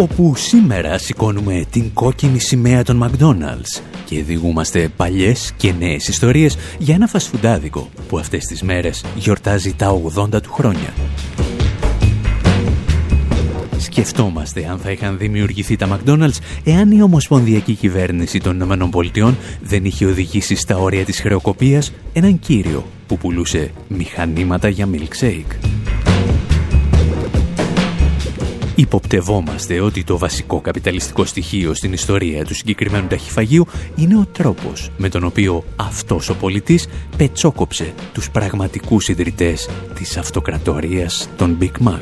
Όπου σήμερα σηκώνουμε την κόκκινη σημαία των McDonald's και διηγούμαστε παλιές και νέες ιστορίες για ένα φασφουντάδικο που αυτές τις μέρες γιορτάζει τα 80 του χρόνια. Σκεφτόμαστε αν θα είχαν δημιουργηθεί τα McDonald's εάν η ομοσπονδιακή κυβέρνηση των ΗΠΑ δεν είχε οδηγήσει στα όρια της χρεοκοπίας έναν κύριο που πουλούσε μηχανήματα για milkshake. Υποπτευόμαστε ότι το βασικό καπιταλιστικό στοιχείο στην ιστορία του συγκεκριμένου ταχυφαγείου είναι ο τρόπος με τον οποίο αυτός ο πολιτής πετσόκοψε τους πραγματικούς ιδρυτές της αυτοκρατορίας των Big Mac.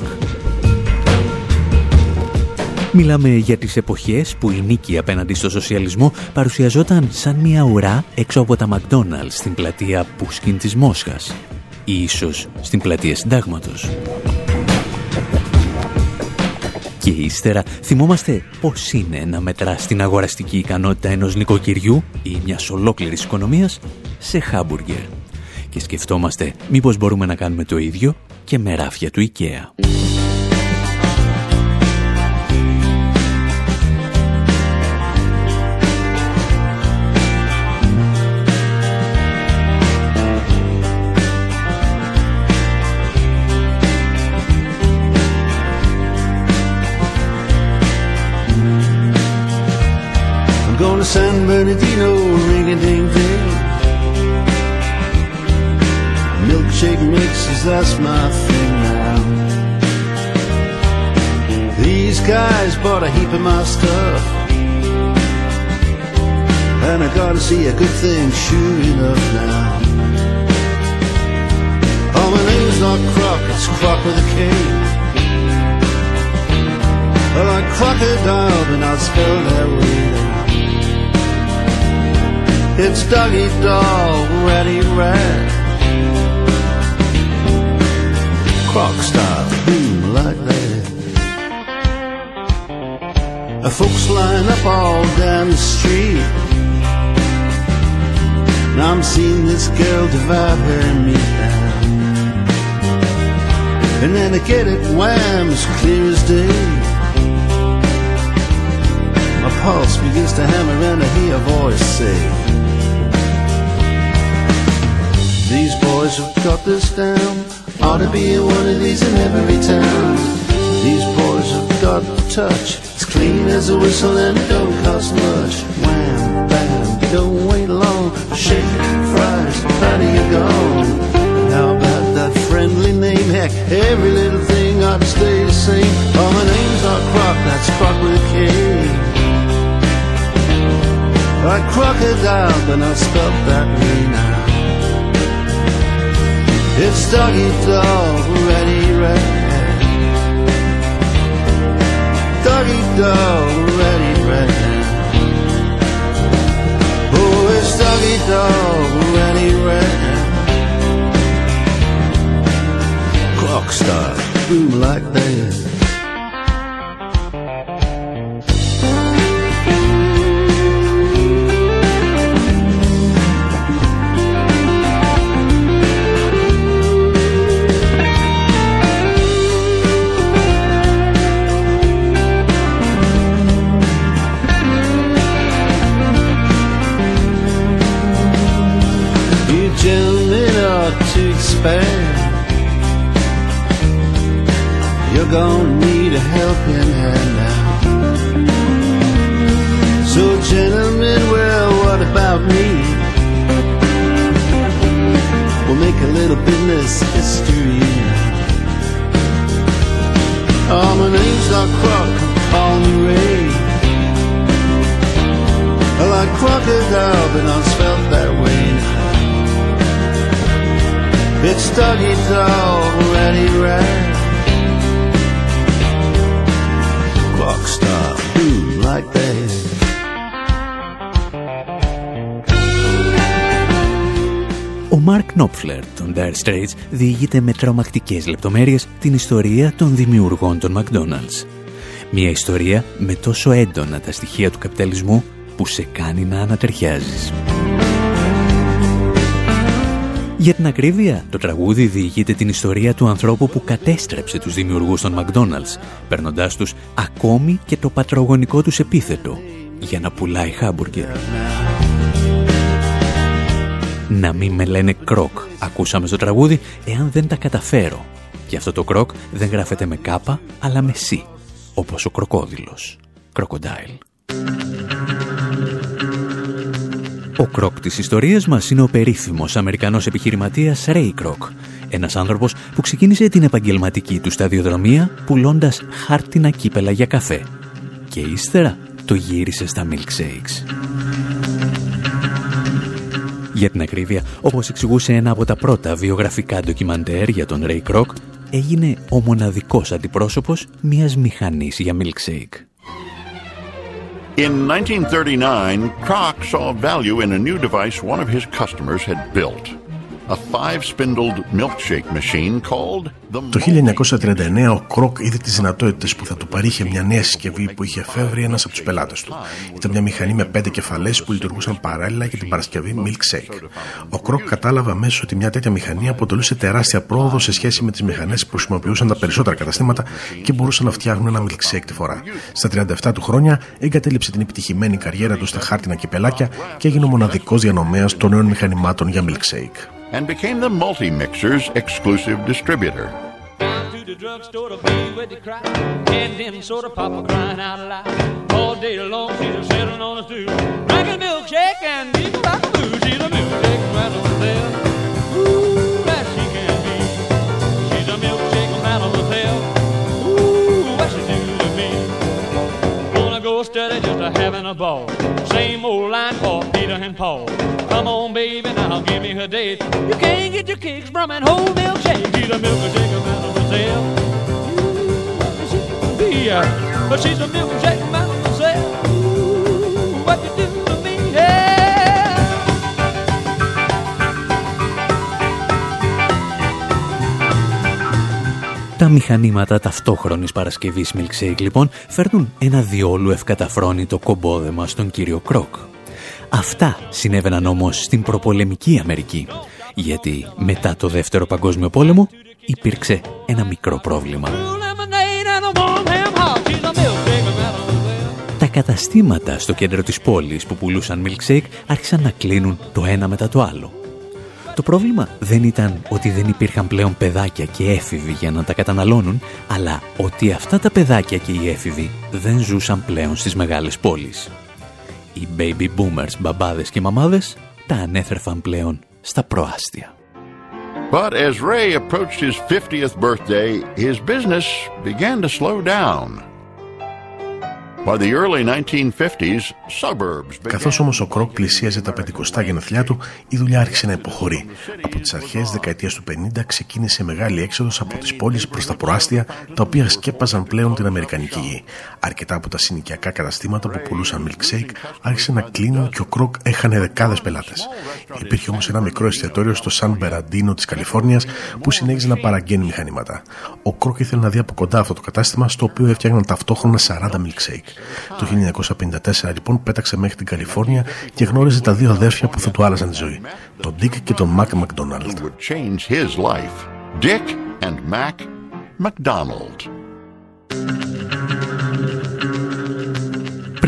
Μιλάμε για τις εποχές που η νίκη απέναντι στο σοσιαλισμό παρουσιαζόταν σαν μια ουρά έξω από τα McDonald's στην πλατεία Πούσκιν της Μόσχας ή ίσως στην πλατεία Συντάγματος. Και ύστερα θυμόμαστε πώς είναι να μετράς την αγοραστική ικανότητα ενός νοικοκυριού ή μιας ολόκληρης οικονομίας σε χάμπουργκερ. Και σκεφτόμαστε μήπως μπορούμε να κάνουμε το ίδιο και με ράφια του IKEA. San Bernardino, ring a ding ding. Milkshake mixes, that's my thing now. These guys bought a heap of my stuff. And I gotta see a good thing, sure enough now. Oh, my name's not Croc, it's Croc with a K. Like crocodile, but not spelled that way. It's doggy dog, ready Red. Croc style, boom like that. Folks line up all down the street. Now I'm seeing this girl divide her and me down. And then I get it wham as clear as day. My pulse begins to hammer and I hear a voice say. These boys have got this down. Ought to be one of these in every town. These boys have got the touch. It's clean as a whistle and it don't cost much. Wham, bam, don't wait long. Shake, fries, do you go? How about that friendly name? Heck, every little thing ought to stay the same. Oh, my name's not Croc, that's Croc with a K. Like crocodile, but not spelled that way now. It's doggy dog, ready, red. Doggy dog, ready, red. Oh, it's doggy dog, ready, red. Clock star, boom like that. Despair. You're gonna need a helping hand now. So, gentlemen, well, what about me? We'll make a little business history. Oh, my name's not Croc, call me Ray. I like crocodile, but not spelled that way now. It's doggy dog, ready, right. Clock stop, boom, like that. Mark Knopfler των Dire Straits διηγείται με τρομακτικές λεπτομέρειες την ιστορία των δημιουργών των McDonald's. Μια ιστορία με τόσο έντονα τα στοιχεία του καπιταλισμού που σε κάνει να ανατεριάζεις. Για την ακρίβεια, το τραγούδι διηγείται την ιστορία του ανθρώπου που κατέστρεψε τους δημιουργούς των McDonald's, παίρνοντάς τους ακόμη και το πατρογονικό τους επίθετο για να πουλάει χάμπουργκερ. Να μην με λένε κροκ, ακούσαμε στο τραγούδι, εάν δεν τα καταφέρω. Και αυτό το κροκ δεν γράφεται με κάπα, αλλά με σι, όπως ο κροκόδιλος. Κροκοντάιλ. Ο κρόκ της ιστορίας μας είναι ο περίφημος Αμερικανός επιχειρηματίας Ray Kroc, ένας άνθρωπος που ξεκίνησε την επαγγελματική του σταδιοδρομία πουλώντας χάρτινα κύπελα για καφέ και ύστερα το γύρισε στα milkshakes. Για την ακρίβεια, όπως εξηγούσε ένα από τα πρώτα βιογραφικά ντοκιμαντέρ για τον Ray Kroc, έγινε ο μοναδικός αντιπρόσωπος μιας μηχανής για milkshake. In 1939, Kroc saw value in a new device one of his customers had built. Το 1939 ο Κρόκ είδε τις δυνατότητες που θα του παρήχε μια νέα συσκευή που είχε εφεύρει ένας από τους πελάτες του. Ήταν μια μηχανή με πέντε κεφαλές που λειτουργούσαν παράλληλα για την Παρασκευή Milkshake. Ο Κρόκ κατάλαβε αμέσως ότι μια τέτοια μηχανή αποτελούσε τεράστια πρόοδο σε σχέση με τις μηχανές που χρησιμοποιούσαν τα περισσότερα καταστήματα και μπορούσαν να φτιάχνουν ένα milkshake τη φορά. Στα 37 του χρόνια εγκατέλειψε την επιτυχημένη καριέρα του στα χάρτινα κυπελάκια και έγινε ο μοναδικός διανομέας των νέων μηχανημάτων για milkshake. And became the multi-mixer's exclusive distributor. Down to the drugstore to be with the crowd, and them sort of papa crying out loud. All day long she's a sitting on a stool, drinking milkshake and like a boo. She's a milkshake man over there. Steady just a having a ball. Same old line for Peter and Paul. Give me her date. You can't get your kicks from an whole milkshake. She's a milkshake man of Brazil. She can be, uh, but she's a milkshake man of Brazil. Ooh, what you do to me, yeah. Τα μηχανήματα ταυτόχρονης Παρασκευής Milkshake λοιπόν φέρνουν ένα διόλου ευκαταφρόνητο κομπόδεμα στον κύριο Κρόκ. Αυτά συνέβαιναν όμως στην προπολεμική Αμερική, γιατί μετά το Δεύτερο Παγκόσμιο Πόλεμο υπήρξε ένα μικρό πρόβλημα. Τα καταστήματα στο κέντρο της πόλης που πουλούσαν milkshake άρχισαν να κλείνουν το ένα μετά το άλλο. Το πρόβλημα δεν ήταν ότι δεν υπήρχαν πλέον παιδάκια και έφηβοι για να τα καταναλώνουν, αλλά ότι αυτά τα παιδάκια και οι έφηβοι δεν ζούσαν πλέον στις μεγάλες πόλεις οι baby boomers μπαμπάδες και μαμάδες τα ανέθρεφαν πλέον στα προάστια. But as Ray approached his 50th birthday, his business began to slow down. Καθώς όμως ο Κρόκ πλησίαζε τα 50 γενεθλιά του, η δουλειά άρχισε να υποχωρεί. Από τις αρχές δεκαετίας του 50 ξεκίνησε μεγάλη έξοδος από τις πόλεις προς τα προάστια, τα οποία σκέπαζαν πλέον την Αμερικανική γη. Αρκετά από τα συνοικιακά καταστήματα που πουλούσαν milkshake άρχισαν να κλείνουν και ο Κρόκ έχανε δεκάδες πελάτες. Υπήρχε όμως ένα μικρό εστιατόριο στο Σαν Μπεραντίνο της Καλιφόρνιας που συνέχιζε να παραγγέλνει μηχανήματα. Ο Κρόκ ήθελε να δει από κοντά αυτό το κατάστημα στο οποίο έφτιαχναν ταυτόχρονα 40 milkshake. Το 1954 λοιπόν πέταξε μέχρι την Καλιφόρνια και γνώριζε τα δύο αδέρφια που θα του άλλαζαν τη ζωή. Τον Dick και τον Mac McDonald. Dick and Mac McDonald.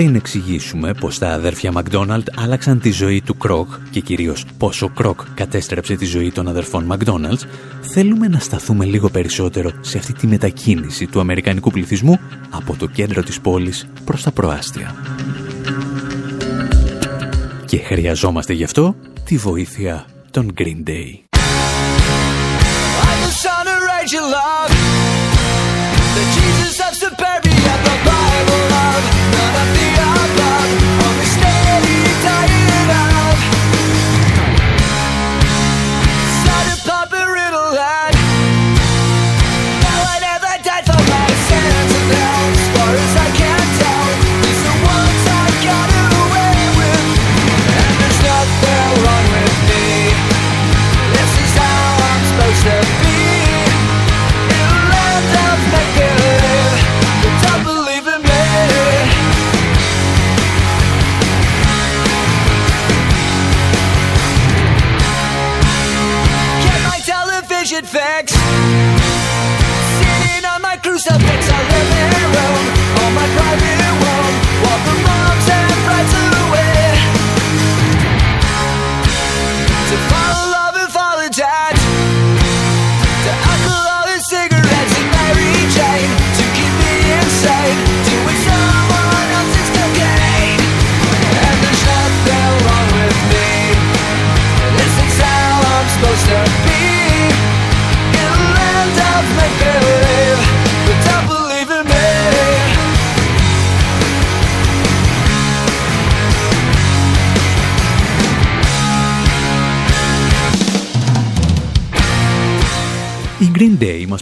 Πριν εξηγήσουμε πως τα αδέρφια Μακδόναλτ άλλαξαν τη ζωή του Κρόκ και κυρίως πως ο Κρόκ κατέστρεψε τη ζωή των αδερφών Μακδόναλτ, θέλουμε να σταθούμε λίγο περισσότερο σε αυτή τη μετακίνηση του αμερικανικού πληθυσμού από το κέντρο της πόλης προς τα προάστια. Και χρειαζόμαστε γι' αυτό τη βοήθεια των Green Day.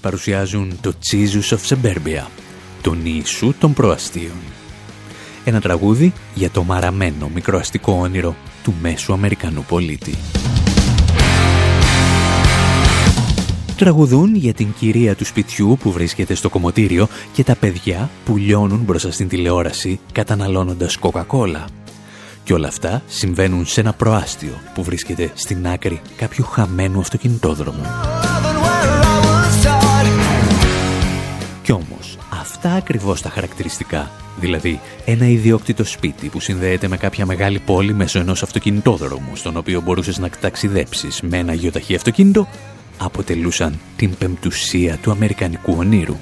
Παρουσιάζουν το Jesus of Suburbia, τον Ιησού των προαστίων. Ένα τραγούδι για το μαραμένο μικροαστικό όνειρο του μέσου Αμερικανού πολίτη. Τραγουδούν για την κυρία του σπιτιού που βρίσκεται στο κομμωτήριο και τα παιδιά που λιώνουν μπροστά στην τηλεόραση καταναλώνοντας κοκακόλα. Και όλα αυτά συμβαίνουν σε ένα προάστιο που βρίσκεται στην άκρη κάποιου χαμένου αυτοκινητόδρομου. Κι όμως, αυτά ακριβώς τα χαρακτηριστικά, δηλαδή ένα ιδιόκτητο σπίτι που συνδέεται με κάποια μεγάλη πόλη μέσω ενός αυτοκινητόδρομου, στον οποίο μπορούσες να ταξιδέψεις με ένα γεωταχή αυτοκίνητο, αποτελούσαν την πεμπτουσία του αμερικανικού ονείρου.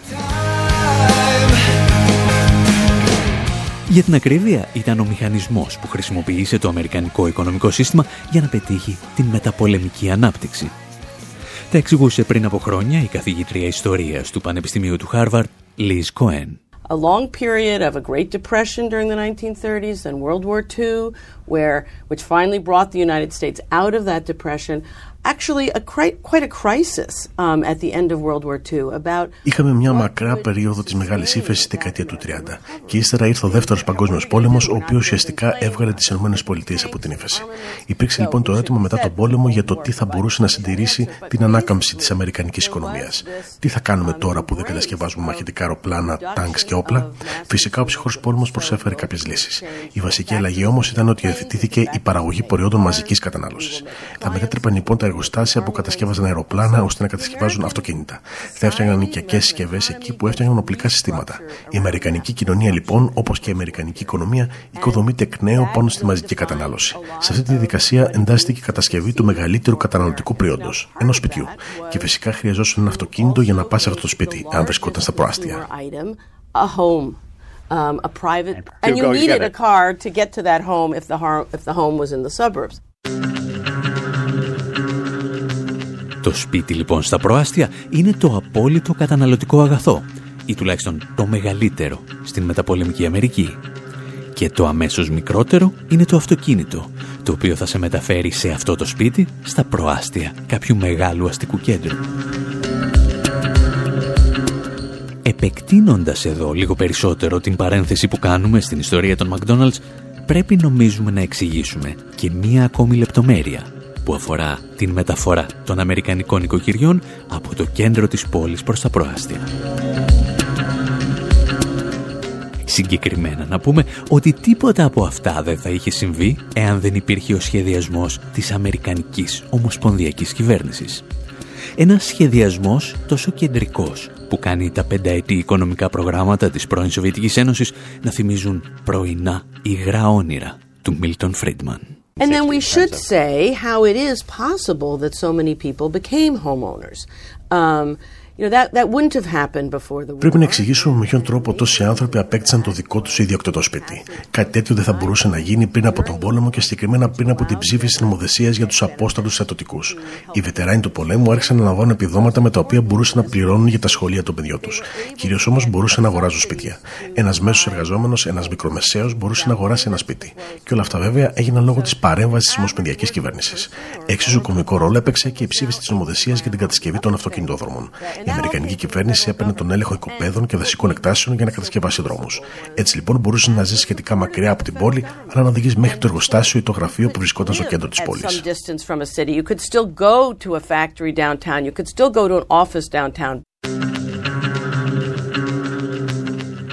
Για την ακρίβεια, ήταν ο μηχανισμός που χρησιμοποίησε το αμερικανικό οικονομικό σύστημα για να πετύχει την μεταπολεμική ανάπτυξη. Τα εξηγούσε πριν από χρόνια η καθηγήτρια ιστορίας του Πανεπιστημίου του Χάρβαρτ, Liz Cohen. a long period of a Great Depression during the 1930s, then World War II, where which finally brought the United States out of that depression. Actually, a cri- quite a crisis um, at the end of World War II about. Είχαμε μια μακρά περίοδο της μεγάλης ύφεσης στη δεκαετία του 30 και ύστερα ήρθε ο δεύτερος παγκόσμιος πόλεμος, ο οποίος ουσιαστικά έβγαλε τις ΗΠΑ από την ύφεση. Υπήρξε λοιπόν το ερώτημα μετά τον πόλεμο για το τι θα μπορούσε να συντηρήσει την ανάκαμψη της αμερικανικής οικονομίας. Τι θα κάνουμε τώρα που δεν κατασκευάζουμε μαχητικά αεροπλάνα, τάγκς και όπλα; Φυσικά ο ψυχρός πόλεμος προσέφερε κάποιες λύσεις. Η βασική αλλαγή όμως ήταν ότι υιοθετήθηκε η παραγωγή προϊόντων μαζικής κατανάλωσης. Θα μετέτρεπαν λοιπόν τα εργοστάσια που κατασκεύαζαν αεροπλάνα ώστε να κατασκευάζουν αυτοκίνητα. Θα έφτιαχναν οικιακές συσκευές εκεί που έφτιαχναν οπλικά συστήματα. Η αμερικανική κοινωνία λοιπόν, όπως και η αμερικανική οικονομία, οικοδομείται εκ νέου πάνω στη μαζική κατανάλωση. Σε αυτή τη διαδικασία εντάσσεται η κατασκευή του μεγαλύτερου καταναλωτικού προϊόντος, ενός σπιτιού. Και φυσικά χρειαζόταν ένα αυτοκίνητο για να πας σε αυτό το σπίτι, αν βρισκόταν στα προάστια. Item, a home, um, a private, and you needed a car to get to that home if the, har- if the home was in the suburbs. Το σπίτι λοιπόν στα προάστια είναι το απόλυτο καταναλωτικό αγαθό ή τουλάχιστον το μεγαλύτερο στην μεταπολεμική Αμερική. Και το αμέσως μικρότερο είναι το αυτοκίνητο, το οποίο θα σε μεταφέρει σε αυτό το σπίτι στα προάστια κάποιου μεγάλου αστικού κέντρου. Επεκτείνοντας εδώ λίγο περισσότερο την παρένθεση που κάνουμε στην ιστορία των McDonald's, πρέπει νομίζουμε να εξηγήσουμε και μία ακόμη λεπτομέρεια που αφορά την μεταφορά των Αμερικανικών οικοκυριών από το κέντρο της πόλης προς τα προάστια. Συγκεκριμένα να πούμε ότι τίποτα από αυτά δεν θα είχε συμβεί εάν δεν υπήρχε ο σχεδιασμός της Αμερικανικής Ομοσπονδιακής Κυβέρνησης. Ένας σχεδιασμός τόσο κεντρικός που κάνει τα πενταετή οικονομικά προγράμματα της πρώην Σοβιετικής Ένωσης να θυμίζουν πρωινά υγρά όνειρα του Μίλτον Φρίντμαν. And then we should say how it is possible that so many people became homeowners. Um, you know, that, that wouldn't have happened before the war. Πρέπει να εξηγήσουμε με ποιον τρόπο τόσοι άνθρωποι απέκτησαν το δικό τους ιδιοκτητό σπίτι. Κάτι τέτοιο δεν θα μπορούσε να γίνει πριν από τον πόλεμο και συγκεκριμένα πριν από την ψήφιση νομοθεσίας για τους απόστατους στρατιωτικού. Οι βετεράνοι του πολέμου άρχισαν να λαμβάνουν επιδόματα με τα οποία μπορούσαν να πληρώνουν για τα σχολεία των παιδιών τους. Κυρίως όμως μπορούσαν να αγοράζουν σπίτια. Ένας μέσος εργαζόμενος, ένας μικρομεσαίος μπορούσε να αγοράσει ένα σπίτι. Και όλα αυτά βέβαια έγιναν λόγω της παρέμβασης της Ομοσπονδιακής Κυβέρνησης. Εξίσου κομικό ρόλο έπαιξε και η ψήφιση της νομοθεσίας για την κατασκευή των αυτοκινητόδρομων. Η Αμερικανική κυβέρνηση έπαιρνε τον έλεγχο οικοπαίδων και δασικών εκτάσεων για να κατασκευάσει δρόμους. Έτσι λοιπόν μπορούσες να ζεις σχετικά μακριά από την πόλη, αλλά να οδηγείς μέχρι το εργοστάσιο ή το γραφείο που βρισκόταν στο κέντρο της At πόλης. some distance from a city. You could still go to a factory downtown. You could still go to an office downtown.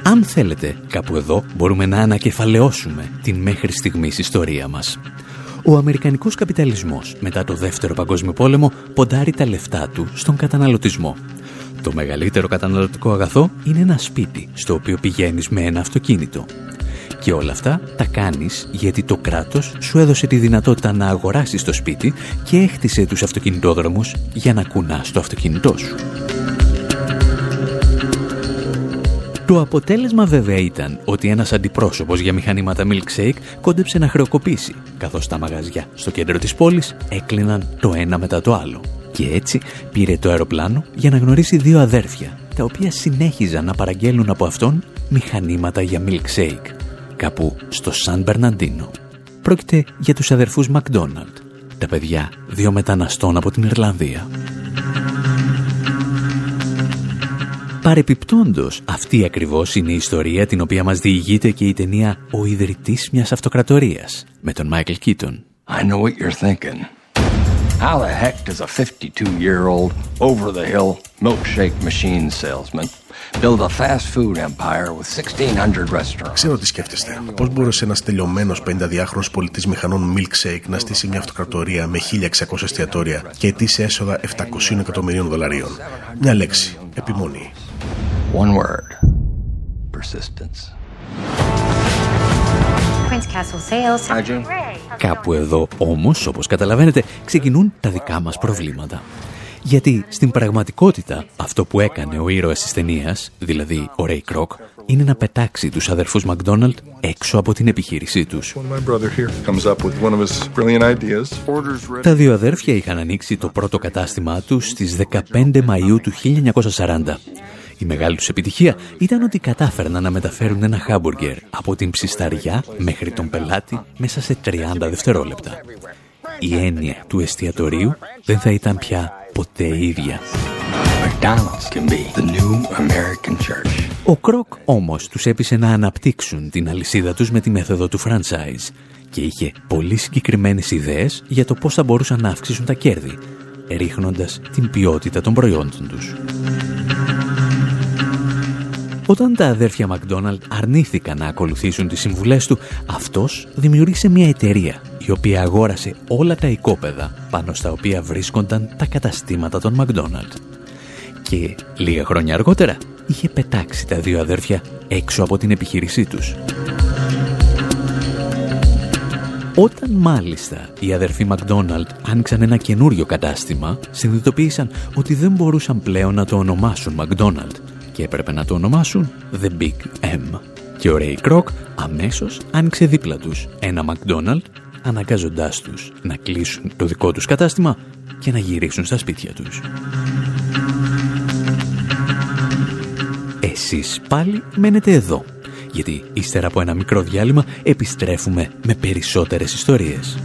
Αν θέλετε, κάπου εδώ μπορούμε να ανακεφαλαιώσουμε την μέχρι στιγμής ιστορία μας. Ο Αμερικανικός καπιταλισμός μετά το Δεύτερο Παγκόσμιο Πόλεμο ποντάρει τα λεφτά του στον καταναλωτισμό. Το μεγαλύτερο καταναλωτικό αγαθό είναι ένα σπίτι στο οποίο πηγαίνεις με ένα αυτοκίνητο. Και όλα αυτά τα κάνεις γιατί το κράτος σου έδωσε τη δυνατότητα να αγοράσεις το σπίτι και έχτισε τους αυτοκινητόδρομους για να κουνάς το αυτοκίνητό σου. Το αποτέλεσμα βέβαια ήταν ότι ένας αντιπρόσωπος για μηχανήματα milkshake κόντεψε να χρεοκοπήσει, καθώς τα μαγαζιά στο κέντρο της πόλης έκλειναν το ένα μετά το άλλο. Και έτσι πήρε το αεροπλάνο για να γνωρίσει δύο αδέρφια, τα οποία συνέχιζαν να παραγγέλνουν από αυτόν μηχανήματα για milkshake, κάπου στο Σαν Μπερναντίνο. Πρόκειται για τους αδερφούς Μακδόναλτ, τα παιδιά δύο μεταναστών από την Ιρλανδία. Παρεπιπτόντος, αυτή ακριβώς είναι η ιστορία την οποία μας διηγείται και η ταινία «Ο ιδρυτής μιας αυτοκρατορίας» με τον Μάικλ Κίτον. I know what you're thinking. How the heck does a 52-year-old over-the-hill milkshake machine salesman build a fast food empire with 1600 restaurants? Ξέρω τι σκέφτεστε. Πώς μπορούσε ένας τελειωμένος 52χρονο πολιτής μηχανών milkshake να στήσει μια αυτοκρατορία με 1600 εστιατόρια και ετήσια έσοδα 700 εκατομμυρίων δολαρίων; Μια λέξη. Επιμονή. One word. Persistence. Prince Castle Sales. Hi, June. Κάπου εδώ όμως, όπως καταλαβαίνετε, ξεκινούν τα δικά μας προβλήματα. Γιατί στην πραγματικότητα αυτό που έκανε ο ήρωας της ταινίας, δηλαδή ο Ray Kroc, είναι να πετάξει τους αδερφούς Μακδόναλτ έξω από την επιχείρησή τους. My brother here comes up with one of his brilliant ideas. Τα δύο αδέρφια είχαν ανοίξει το πρώτο κατάστημά τους στις 15 Μαΐου του 1940. Η μεγάλη τους επιτυχία ήταν ότι κατάφερναν να μεταφέρουν ένα χάμπουργκερ από την ψισταριά μέχρι τον πελάτη μέσα σε 30 δευτερόλεπτα. Η έννοια του εστιατορίου δεν θα ήταν πια ποτέ ίδια. McDonald's can be the new American church. Ο Κροκ όμως τους έπεισε να αναπτύξουν την αλυσίδα τους με τη μέθοδο του franchise και είχε πολύ συγκεκριμένες ιδέες για το πώς θα μπορούσαν να αυξήσουν τα κέρδη, ρίχνοντας την ποιότητα των προϊόντων τους. Όταν τα αδέρφια Μακδόναλτ αρνήθηκαν να ακολουθήσουν τις συμβουλές του, αυτός δημιούργησε μια εταιρεία η οποία αγόρασε όλα τα οικόπεδα πάνω στα οποία βρίσκονταν τα καταστήματα των Μακδόναλτ. Και λίγα χρόνια αργότερα είχε πετάξει τα δύο αδέρφια έξω από την επιχείρησή τους. Όταν μάλιστα οι αδερφοί Μακδόναλτ άνοιξαν ένα καινούριο κατάστημα, συνειδητοποίησαν ότι δεν μπορούσαν πλέον να το ονομάσουν Μακδόναλτ και έπρεπε να το ονομάσουν The Big M. Και ο Ray Kroc αμέσως άνοιξε δίπλα τους ένα Μακδόναλτ, αναγκάζοντάς τους να κλείσουν το δικό τους κατάστημα και να γυρίσουν στα σπίτια τους. Εσείς πάλι μένετε εδώ, γιατί ύστερα από ένα μικρό διάλειμμα επιστρέφουμε με περισσότερες ιστορίες.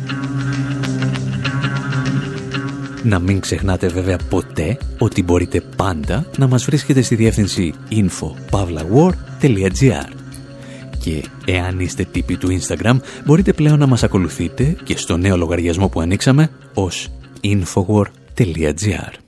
Να μην ξεχνάτε βέβαια ποτέ ότι μπορείτε πάντα να μας βρίσκετε στη διεύθυνση info.pavlawar.gr και εάν είστε τύποι του Instagram μπορείτε πλέον να μας ακολουθείτε και στο νέο λογαριασμό που ανοίξαμε ως infowar.gr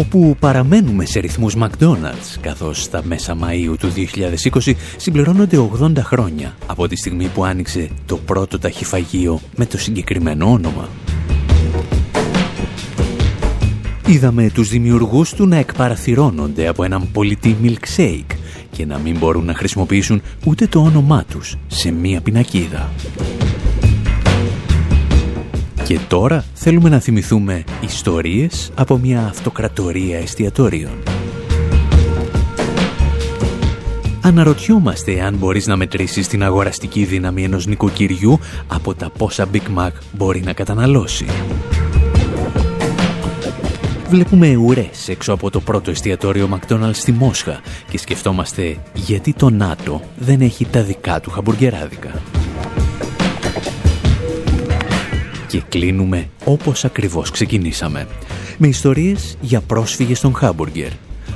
Όπου παραμένουμε σε ρυθμούς McDonald's, καθώς στα μέσα Μαΐου του 2020 συμπληρώνονται 80 χρόνια από τη στιγμή που άνοιξε το πρώτο ταχυφαγείο με το συγκεκριμένο όνομα. Είδαμε τους δημιουργούς του να εκπαραθυρώνονται από έναν πολιτή milkshake και να μην μπορούν να χρησιμοποιήσουν ούτε το όνομά τους σε μία πινακίδα. Και τώρα θέλουμε να θυμηθούμε ιστορίες από μια αυτοκρατορία εστιατόριων. Αναρωτιόμαστε αν μπορείς να μετρήσεις την αγοραστική δύναμη ενός νοικοκυριού από τα πόσα Big Mac μπορεί να καταναλώσει. Βλέπουμε ουρές έξω από το πρώτο εστιατόριο McDonald's στη Μόσχα και σκεφτόμαστε γιατί το ΝΑΤΟ δεν έχει τα δικά του χαμπουργκεράδικα. Και κλείνουμε όπως ακριβώς ξεκινήσαμε. Με ιστορίες για πρόσφυγες στον χάμπουργκερ.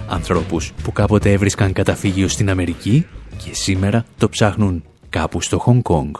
Ανθρώπους που κάποτε έβρισκαν καταφύγιο στην Αμερική και σήμερα το ψάχνουν κάπου στο Χονγκ Κόνγκ.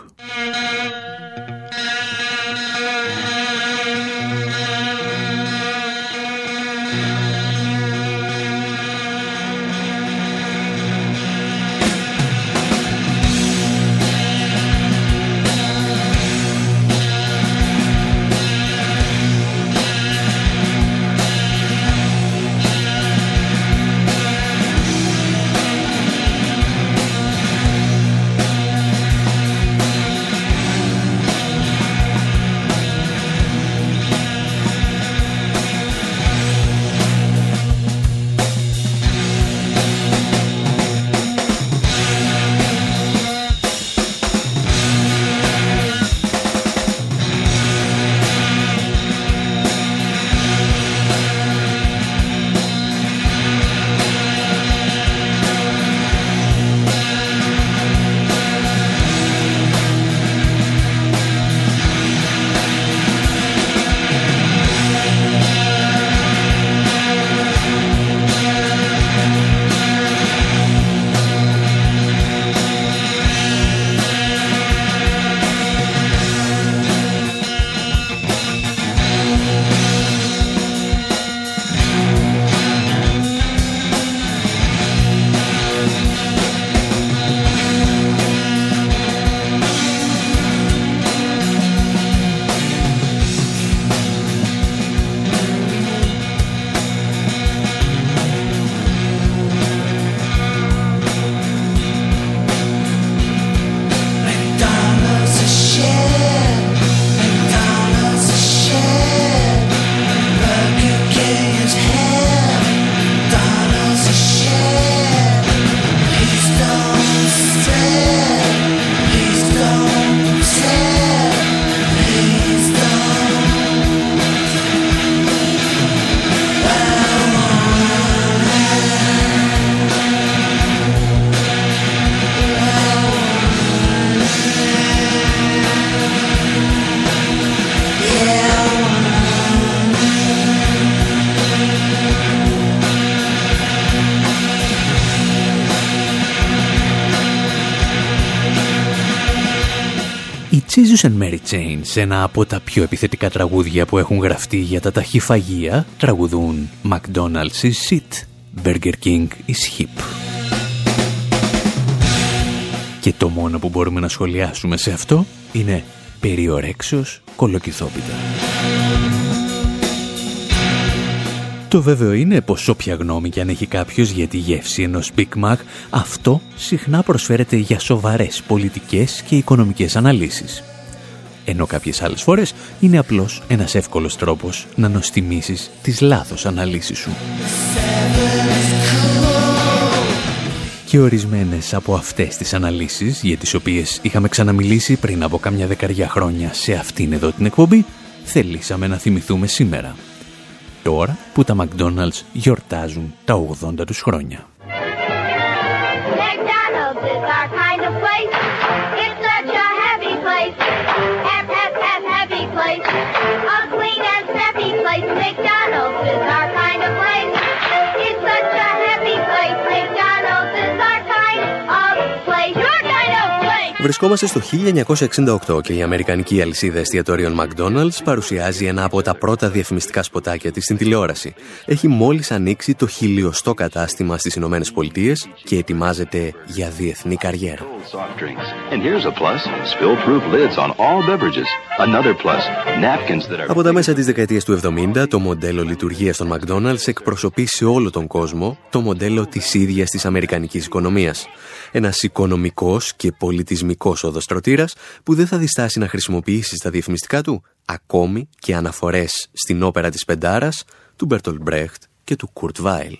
Η Jesus and Mary Chain σε ένα από τα πιο επιθετικά τραγούδια που έχουν γραφτεί για τα ταχυφαγεία τραγουδούν McDonald's is shit, Burger King is hip. Και το μόνο που μπορούμε να σχολιάσουμε σε αυτό είναι περιορέξεως κολοκυθόπιτα. Το βέβαιο είναι πως όποια γνώμη και αν έχει κάποιος για τη γεύση ενός Big Mac, αυτό συχνά προσφέρεται για σοβαρές πολιτικές και οικονομικές αναλύσεις. Ενώ κάποιες άλλες φορές είναι απλώς ένας εύκολος τρόπος να νοστιμήσεις τις λάθος αναλύσεις σου. Και ορισμένες από αυτές τις αναλύσεις, για τις οποίες είχαμε ξαναμιλήσει πριν από κάμια δεκαριά χρόνια σε αυτήν εδώ την εκπομπή, θελήσαμε να θυμηθούμε σήμερα. Τώρα που τα McDonald's γιορτάζουν τα 80 τους χρόνια. McDonald's is our kind of place. Βρισκόμαστε στο 1968 και η Αμερικανική αλυσίδα εστιατόριων McDonald's παρουσιάζει ένα από τα πρώτα διαφημιστικά σποτάκια της στην τηλεόραση. Έχει μόλις ανοίξει το χιλιοστό κατάστημα στις Ηνωμένες Πολιτείες και ετοιμάζεται για διεθνή καριέρα. Από τα μέσα της δεκαετίας του 70, το μοντέλο λειτουργίας των McDonald's εκπροσωπεί σε όλο τον κόσμο το μοντέλο της ίδιας της αμερικανικής οικονομίας. Ένας οικονομικός και πολιτισμικός οδοστρωτήρας που δεν θα διστάσει να χρησιμοποιήσει στα διαφημιστικά του ακόμη και αναφορές στην όπερα της Πεντάρας του Μπέρτολ Μπρέχτ και του Κουρτ Βάιλ.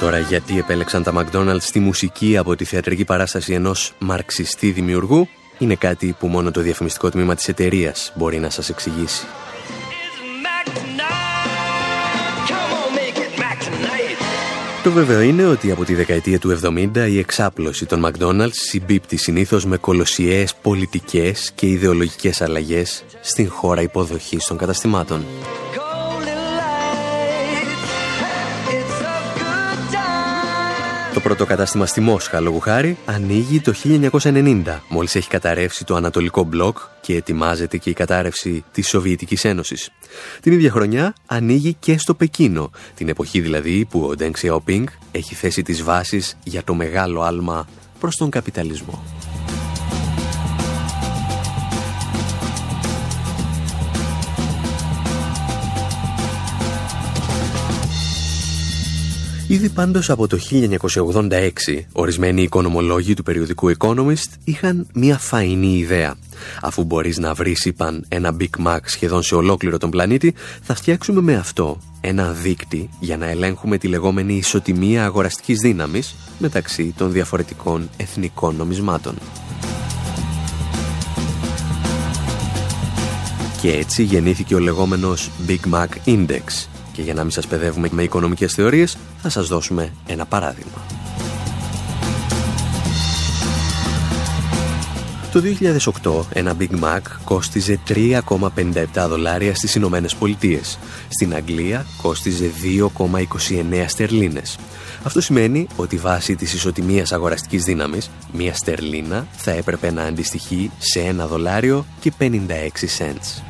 Τώρα γιατί επέλεξαν τα McDonald's στη μουσική από τη θεατρική παράσταση ενός μαρξιστή δημιουργού; Είναι κάτι που μόνο το διαφημιστικό τμήμα της εταιρείας μπορεί να σας εξηγήσει. Το βέβαιο είναι ότι από τη δεκαετία του 70 η εξάπλωση των McDonald's συμπίπτει συνήθως με κολοσιαίες πολιτικές και ιδεολογικές αλλαγές στην χώρα υποδοχής των καταστημάτων. Το πρώτο κατάστημα στη Μόσχα, λόγου χάρη, ανοίγει το 1990, μόλις έχει καταρρεύσει το Ανατολικό Μπλοκ και ετοιμάζεται και η κατάρρευση της Σοβιετικής Ένωσης. Την ίδια χρονιά ανοίγει και στο Πεκίνο, την εποχή δηλαδή που ο Deng Xiaoping έχει θέσει τις βάσεις για το μεγάλο άλμα προς τον καπιταλισμό. Ήδη πάντως από το 1986, ορισμένοι οικονομολόγοι του περιοδικού Economist είχαν μια φαϊνή ιδέα. Αφού μπορείς να βρεις, είπαν, ένα Big Mac σχεδόν σε ολόκληρο τον πλανήτη, θα φτιάξουμε με αυτό ένα δίκτυ για να ελέγχουμε τη λεγόμενη ισοτιμία αγοραστικής δύναμης μεταξύ των διαφορετικών εθνικών νομισμάτων. Και έτσι γεννήθηκε ο λεγόμενος Big Mac Index, και για να μην σας παιδεύουμε με οικονομικές θεωρίες, θα σας δώσουμε ένα παράδειγμα. Το 2008 ένα Big Mac κόστιζε 3,57 δολάρια στις Ηνωμένες Πολιτείες. Στην Αγγλία κόστιζε 2,29 στερλίνες. Αυτό σημαίνει ότι βάσει της ισοτιμίας αγοραστικής δύναμης, μία στερλίνα θα έπρεπε να αντιστοιχεί σε 1 δολάριο και 56 cents.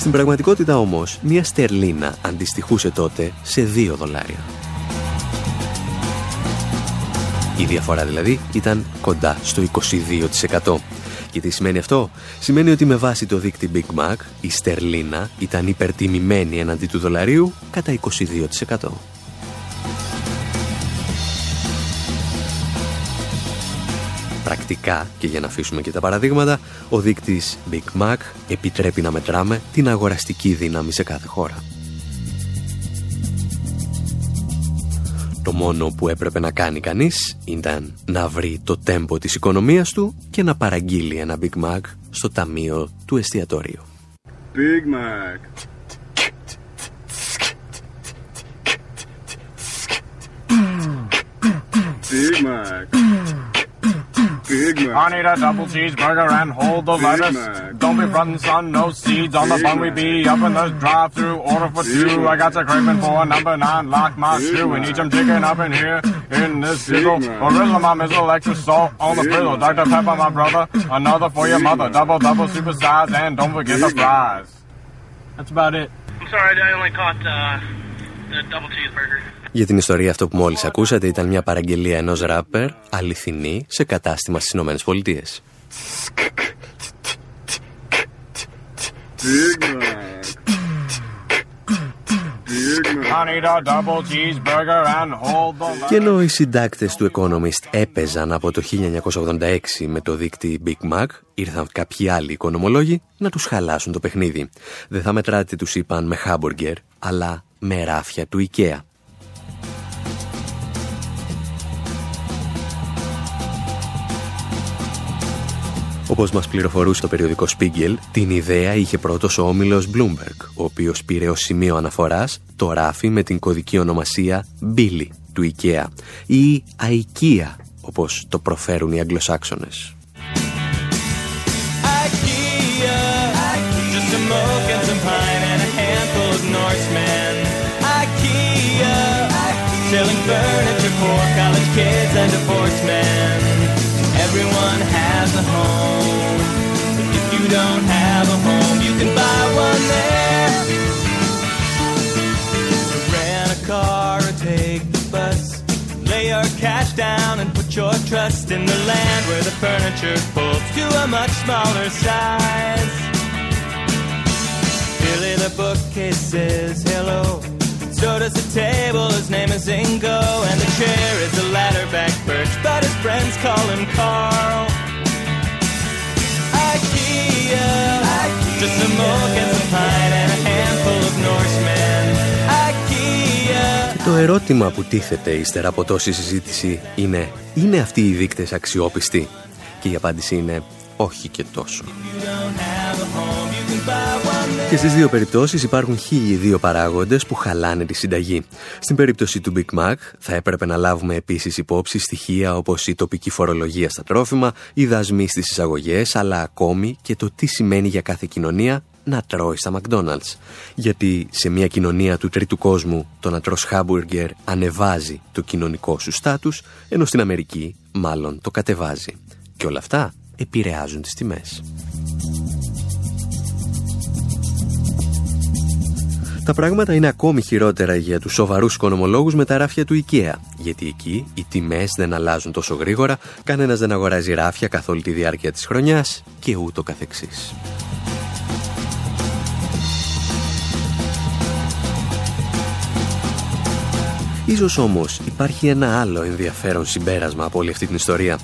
Στην πραγματικότητα όμως, μια στερλίνα αντιστοιχούσε τότε σε 2 δολάρια. Η διαφορά δηλαδή ήταν κοντά στο 22%. Και τι σημαίνει αυτό; Σημαίνει ότι με βάση το δίκτυ Big Mac η στερλίνα ήταν υπερτιμημένη εναντί του δολαρίου κατά 22%. Πρακτικά, και για να αφήσουμε και τα παραδείγματα, ο δείκτης Big Mac επιτρέπει να μετράμε την αγοραστική δύναμη σε κάθε χώρα. Το μόνο που έπρεπε να κάνει κανείς ήταν να βρει το τέμπο της οικονομίας του και να παραγγείλει ένα Big Mac στο ταμείο του εστιατορίου. Big Mac. Big Mac. Big Mac. I need a double cheeseburger and hold the lettuce. Don't be frontin' son, no seeds on the bun. We be up in the drive-through, order for two. I got a craving for a number nine, lock my shoe. And eat some chicken up in here in this sizzle. Original mom is extra salt on the frizzle. Dr. Pepper, my brother, another for your mother. Double, double, super size, and don't forget the fries. That's about it. I'm sorry, I only caught uh, the double cheeseburger. Για την ιστορία αυτό που μόλις ακούσατε ήταν μια παραγγελία ενός ράπερ αληθινή σε κατάστημα στις Ηνωμένες Πολιτείες. Και ενώ οι συντάκτες του Economist έπαιζαν από το 1986 με το δίκτυ Big Mac, ήρθαν κάποιοι άλλοι οικονομολόγοι να τους χαλάσουν το παιχνίδι. Δεν θα μετράτε τους είπαν με χάμπουργκερ, αλλά με ράφια του IKEA. Όπως μας πληροφορούσε το περιοδικό Spiegel, την ιδέα είχε πρώτος ο όμιλος Bloomberg, ο οποίος πήρε ως σημείο αναφοράς το ράφι με την κωδική ονομασία Billy του Ikea ή Ikea, όπως το προφέρουν οι Αγγλοσάξονες. Don't have a home, you can buy one there. Rent a car or take the bus. Lay your cash down and put your trust in the land where the furniture folds to a much smaller size. Billy the bookcase says hello. So does the table, his name is Ingo. And the chair is a ladderback birch, but his friends call him Carl. IKEA, just some oak and some pine and a handful of Norsemen. IKEA. Το ερώτημα που τίθεται ύστερα από τόση συζήτηση είναι «Είναι αυτοί οι δείκτες αξιόπιστοι» και η απάντηση είναι «Όχι και τόσο». Και στις δύο περιπτώσεις υπάρχουν χίλιοι δύο παράγοντες που χαλάνε τη συνταγή. Στην περίπτωση του Big Mac θα έπρεπε να λάβουμε επίσης υπόψη στοιχεία όπως η τοπική φορολογία στα τρόφιμα, οι δασμοί στις εισαγωγές, αλλά ακόμη και το τι σημαίνει για κάθε κοινωνία να τρώει στα McDonald's. Γιατί σε μια κοινωνία του τρίτου κόσμου το να τρως χάμπουργκερ ανεβάζει το κοινωνικό σου στάτους, ενώ στην Αμερική μάλλον το κατεβάζει. Και όλα αυτά επηρεάζουν τις τιμές. Τα πράγματα είναι ακόμη χειρότερα για τους σοβαρούς οικονομολόγους με τα ράφια του IKEA. Γιατί εκεί οι τιμές δεν αλλάζουν τόσο γρήγορα, κανένας δεν αγοράζει ράφια καθ' όλη τη διάρκεια της χρονιάς και ούτω καθεξής. Ίσως όμως υπάρχει ένα άλλο ενδιαφέρον συμπέρασμα από όλη αυτή την ιστορία.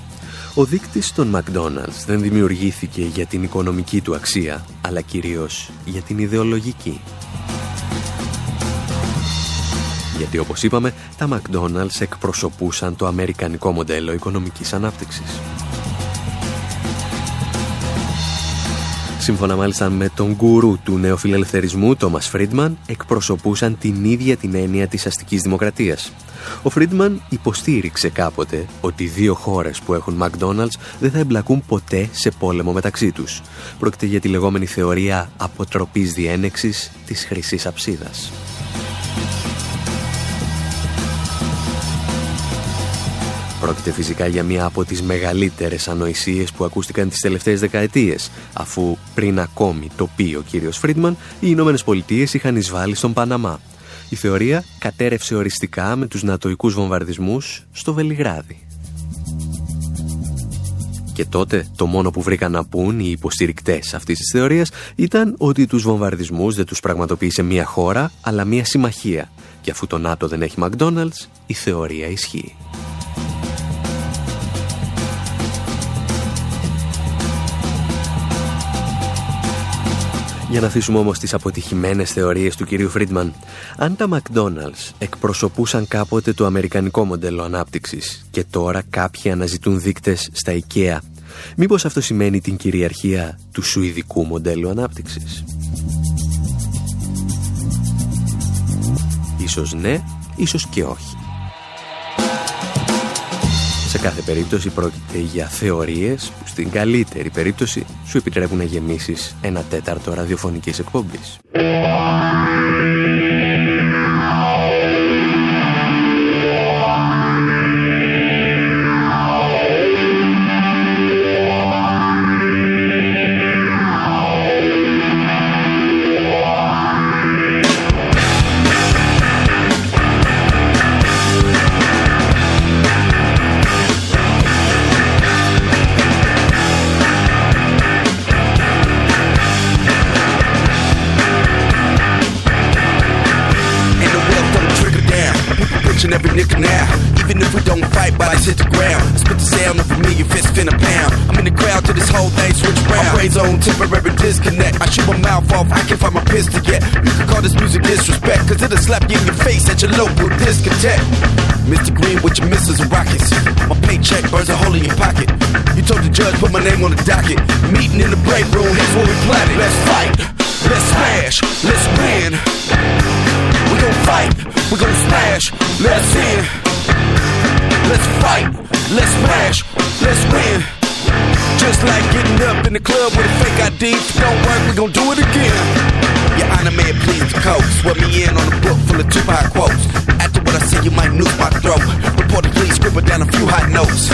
Ο δείκτης των McDonald's δεν δημιουργήθηκε για την οικονομική του αξία, αλλά κυρίως για την ιδεολογική. Γιατί όπως είπαμε, τα McDonald's εκπροσωπούσαν το αμερικανικό μοντέλο οικονομικής ανάπτυξης. Σύμφωνα μάλιστα με τον γκουρού του νεοφιλελευθερισμού, Τόμας Φρίντμαν, εκπροσωπούσαν την ίδια την έννοια της αστικής δημοκρατίας. Ο Φρίντμαν υποστήριξε κάποτε ότι δύο χώρες που έχουν McDonald's δεν θα εμπλακούν ποτέ σε πόλεμο μεταξύ τους. Πρόκειται για τη λεγόμενη θεωρία αποτροπής διένεξης της χρυσής αψίδας. Πρόκειται φυσικά για μία από τις μεγαλύτερες ανοησίες που ακούστηκαν τις τελευταίες δεκαετίες, αφού πριν ακόμη το πει ο κύριος Φρίντμαν, οι Ηνωμένες Πολιτείες είχαν εισβάλει στον Παναμά. Η θεωρία κατέρευσε οριστικά με τους νατοικούς βομβαρδισμούς στο Βελιγράδι. Και τότε το μόνο που βρήκαν να πούν οι υποστηρικτές αυτής της θεωρίας ήταν ότι τους βομβαρδισμούς δεν τους πραγματοποίησε μία χώρα, αλλά μία συμμαχία. Και αφού το ΝΑΤΟ δεν έχει McDonald's, η θεωρία ισχύει. Για να αφήσουμε όμως τις αποτυχημένες θεωρίες του κυρίου Φρίντμαν, αν τα McDonald's εκπροσωπούσαν κάποτε το αμερικανικό μοντέλο ανάπτυξης και τώρα κάποιοι αναζητούν δείκτες στα IKEA, μήπως αυτό σημαίνει την κυριαρχία του σουηδικού μοντέλου ανάπτυξης; Ίσως ναι, ίσως και όχι. Σε κάθε περίπτωση πρόκειται για θεωρίες που στην καλύτερη περίπτωση σου επιτρέπουν να γεμίσεις ένα τέταρτο ραδιοφωνικής εκπομπής. Round. On temporary disconnect. I shoot my mouth off, I can't find my pistol yet. You can call this music disrespect, cause it'll slap you in your face at your local discotheque. Mr. Green with your missiles and rockets. My paycheck burns a hole in your pocket. You told the judge, put my name on the docket. Meeting in the break room, here's where we plotted. Let's fight, let's smash, let's win. We gon' fight, we gon' smash, let's in. Let's fight, let's smash, let's win. Just like getting up in the club with a fake ID. Don't work, we gon' do it again. Your Honor, it please the coast. Swear me in on a book full of Tupac quotes. After what I say, you might noose my throat. Report the police, scribble down a few hot notes.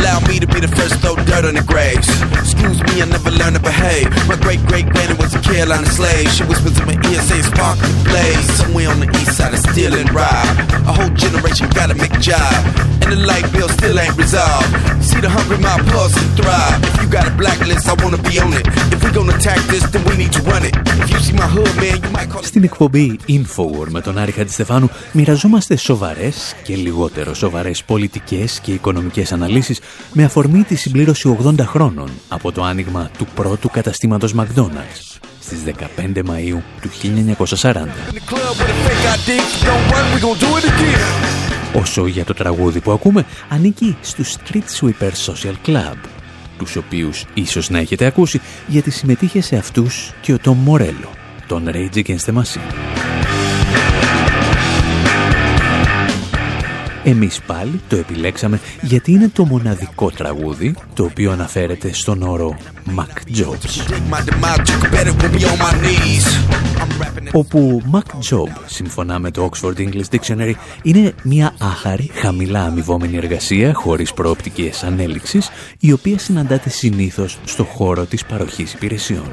Allow me to be the first to throw dirt on the graves. Excuse me, I never learned to behave. My great great granny was a Carolina slave. She whispers in my ear, saying spark the blaze. Somewhere on the east side of steal and rob. A whole generation gotta make a job. And the light bill still ain't resolved. See the hungry mouth pulse and thrive. If you got a blacklist, I wanna be on it. If we gonna attack this, then we need to run it. If you see my hood, man, you might call it. Στην εκπομπή Infowar με τον Άρη Χατζηστεφάνου μοιραζόμαστε σοβαρές και λιγότερο σοβαρές πολιτικές και οικονομικές αναλύσεις με αφορμή τη συμπλήρωση 80 χρόνων από το άνοιγμα του πρώτου καταστήματος McDonald's στις 15 Μαΐου του 1940. Όσο για το τραγούδι που ακούμε, ανήκει στους Street Sweeper Social Club, τους οποίους ίσως να έχετε ακούσει γιατί συμμετείχε σε αυτούς και ο Tom Morello, τον Rage Against the Machine. Εμείς πάλι το επιλέξαμε γιατί είναι το μοναδικό τραγούδι το οποίο αναφέρεται στον όρο Mac Jobs. Όπου Mac Job, σύμφωνα με το Oxford English Dictionary, είναι μια άχαρη, χαμηλά αμοιβόμενη εργασία χωρίς προοπτικές ανέλυξης, η οποία συναντάται συνήθως στο χώρο της παροχής υπηρεσιών.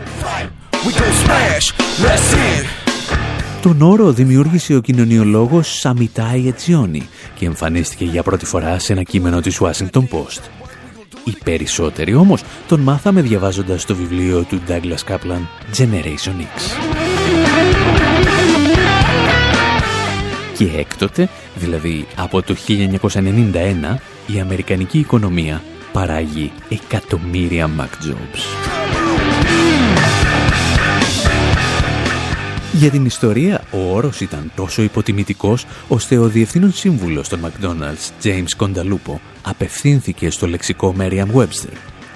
Τον όρο δημιούργησε ο κοινωνιολόγος Σαμιτάι Ετζιόνι και εμφανίστηκε για πρώτη φορά σε ένα κείμενο της Washington Post. Οι περισσότεροι όμως τον μάθαμε διαβάζοντας το βιβλίο του Douglas Kaplan Generation X. Και έκτοτε, δηλαδή από το 1991, η αμερικανική οικονομία παράγει εκατομμύρια Mac Jobs. Για την ιστορία, ο όρος ήταν τόσο υποτιμητικός, ώστε ο διευθύνων σύμβουλος των McDonald's, James Κονταλούπο, απευθύνθηκε στο λεξικό Merriam-Webster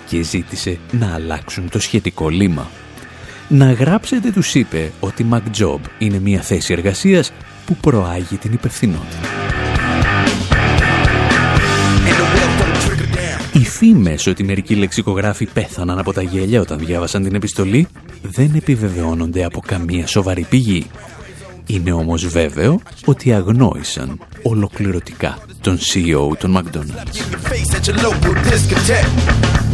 και ζήτησε να αλλάξουν το σχετικό λίμα. Να γράψετε, τους είπε, ότι McJob είναι μια θέση εργασίας που προάγει την υπευθυνότητα. Οι φήμες ότι μερικοί λεξικογράφοι πέθαναν από τα γέλια όταν διάβασαν την επιστολή δεν επιβεβαιώνονται από καμία σοβαρή πηγή. Είναι όμως βέβαιο ότι αγνόησαν ολοκληρωτικά τον CEO των McDonald's.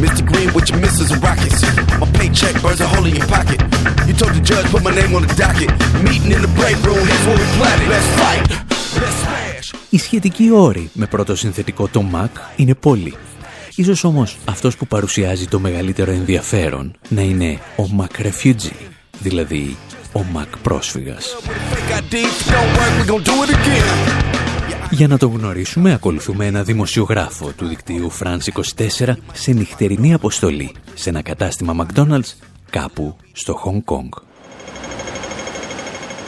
Mr. Green with your missiles and rockets. My paycheck burns a hole in your pocket. You told the judge put my name on the docket. Meeting in the break room, here's what we plotted. Let's fight. Let's smash. Οι σχετικοί όροι με πρώτο συνθετικό το Mac είναι πολλοί. Ίσως όμως αυτός που παρουσιάζει το μεγαλύτερο ενδιαφέρον να είναι ο Mac Refugee, δηλαδή ο Mac πρόσφυγας. Για να το γνωρίσουμε, ακολουθούμε ένα δημοσιογράφο του δικτύου France 24 σε νυχτερινή αποστολή σε ένα κατάστημα McDonald's κάπου στο Χονγκ Κονγκ.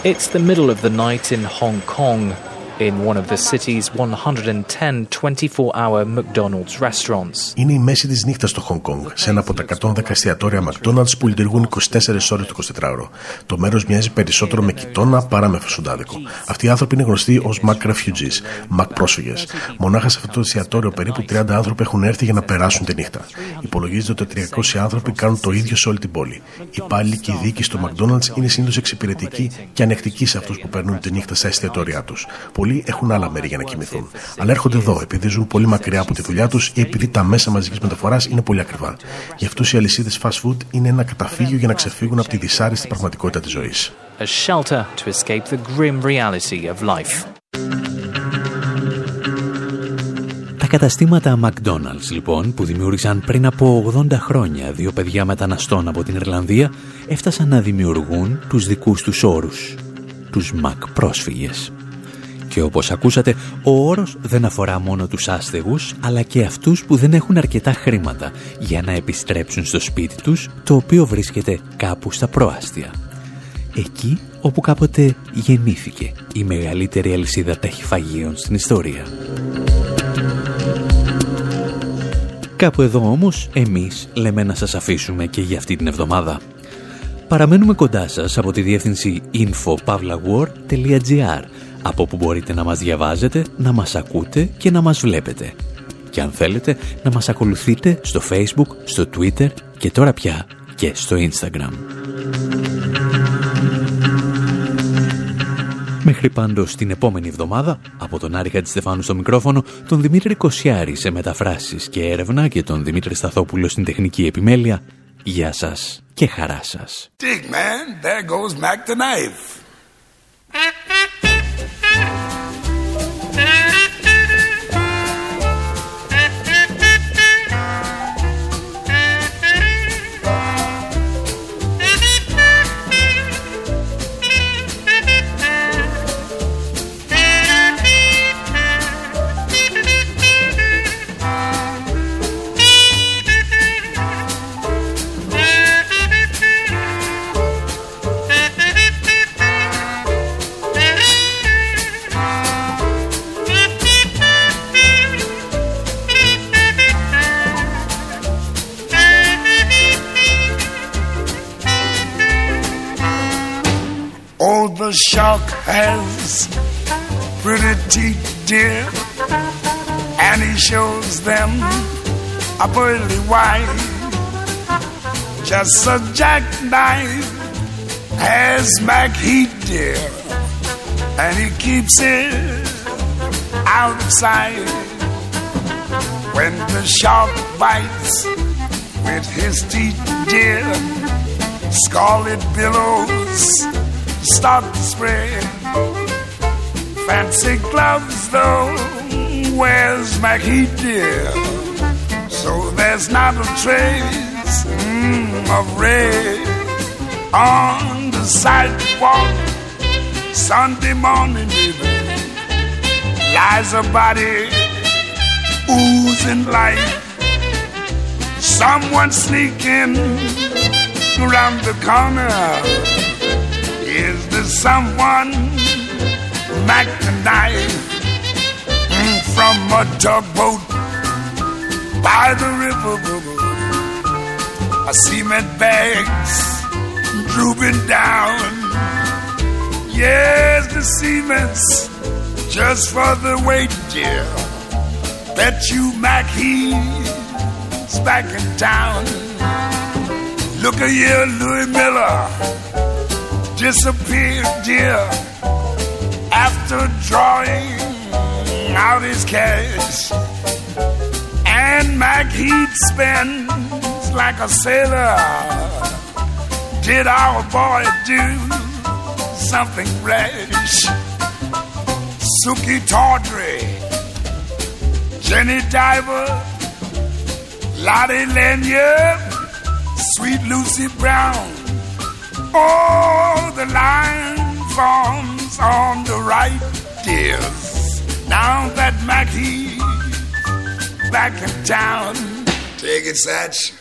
It's the middle of the night in Hong Kong. In one of the city's 110 24-hour McDonald's restaurants. Είναι η μέση της νύχτας στο Χονγκ Κονγκ, σε ένα από τα 110 εστιατόρια McDonald's που λειτουργούν 24 ώρες το 24ωρο. Το μέρος μοιάζει περισσότερο με κοιτώνα παρά με φασοντάδικο. Αυτοί οι άνθρωποι είναι γνωστοί ως Mac Refugees, Mac πρόσφυγες. Μονάχα σε αυτό το εστιατόριο περίπου 30 άνθρωποι έχουν έρθει για να περάσουν τη νύχτα. Υπολογίζεται ότι 300 άνθρωποι κάνουν το ίδιο σε όλη την πόλη. Οι υπάλληλοι και οι διοίκοι στο McDonald's είναι συνήθως εξυπηρετικοί και ανεκτικοί σε αυτούς που παίρνουν τη νύχτα στα εστιατόρια τους. Πολλοί έχουν άλλα μέρη για να κοιμηθούν. Αλλά έρχονται εδώ επειδή ζουν πολύ μακριά από τη δουλειά τους ή επειδή τα μέσα μαζικής μεταφοράς είναι πολύ ακριβά. Γι' αυτούς οι αλυσίδες fast food είναι ένα καταφύγιο για να ξεφύγουν από τη δυσάρεστη πραγματικότητα της ζωής. A shelter to escape the grim reality of life. Τα καταστήματα McDonald's λοιπόν που δημιούργησαν πριν από 80 χρόνια δύο παιδιά μεταναστών από την Ιρλανδία έφτασαν να δημιουργούν τους δικούς τους όρους, τους Mac πρόσφυγες. Και όπως ακούσατε, ο όρος δεν αφορά μόνο τους άστεγους, αλλά και αυτούς που δεν έχουν αρκετά χρήματα για να επιστρέψουν στο σπίτι τους, το οποίο βρίσκεται κάπου στα προάστια. Εκεί όπου κάποτε γεννήθηκε η μεγαλύτερη αλυσίδα ταχυφαγίων στην ιστορία. Κάπου εδώ όμως εμείς λέμε να σας αφήσουμε και για αυτή την εβδομάδα. Παραμένουμε κοντά σας από τη διεύθυνση info.pavlawar.gr από που μπορείτε να μας διαβάζετε, να μας ακούτε και να μας βλέπετε. Και αν θέλετε να μας ακολουθείτε στο Facebook, στο Twitter και τώρα πια και στο Instagram. Μέχρι πάντως την επόμενη εβδομάδα, από τον Άρη Χατζηστεφάνου στο μικρόφωνο, τον Δημήτρη Κοσιάρη σε μεταφράσεις και έρευνα και τον Δημήτρη Σταθόπουλο στην τεχνική επιμέλεια, γεια σας και χαρά σας. Dig, man. There goes Mac the knife. Ta-da! Shark has pretty teeth, dear, and he shows them a pearly white. Just a jackknife has Mac Heat, dear, and he keeps it out of sight. When the shark bites with his teeth, dear, scarlet billows start to spread. Fancy gloves, though, where's Mackie dear? So there's not a trace mm, of red on the sidewalk. Sunday morning, baby, lies a body oozing life. Someone sneaking around the corner. Someone knife mm, from a tugboat by the river? A cement bags drooping down. Yes, the cement's just for the weight, dear. Bet you Mac he's back in town. Look at here, Louis Miller disappeared, dear, after drawing out his cash. And Mac Heat spends like a sailor. Did our boy do something rash? Suki Tawdry, Jenny Diver, Lottie Lanyard, Sweet Lucy Brown. All the line forms on the right, dears. Now that Mackie's back in town. Take it, Satch.